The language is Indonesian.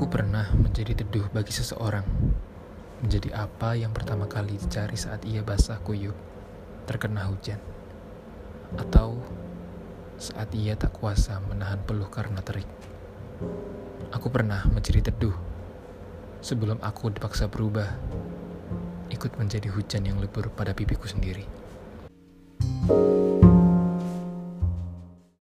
Aku pernah menjadi teduh bagi seseorang. Menjadi apa yang pertama kali dicari saat ia basah kuyup, terkena hujan. Atau saat ia tak kuasa menahan peluh karena terik. Aku pernah menjadi teduh sebelum aku dipaksa berubah, ikut menjadi hujan yang lebur pada pipiku sendiri.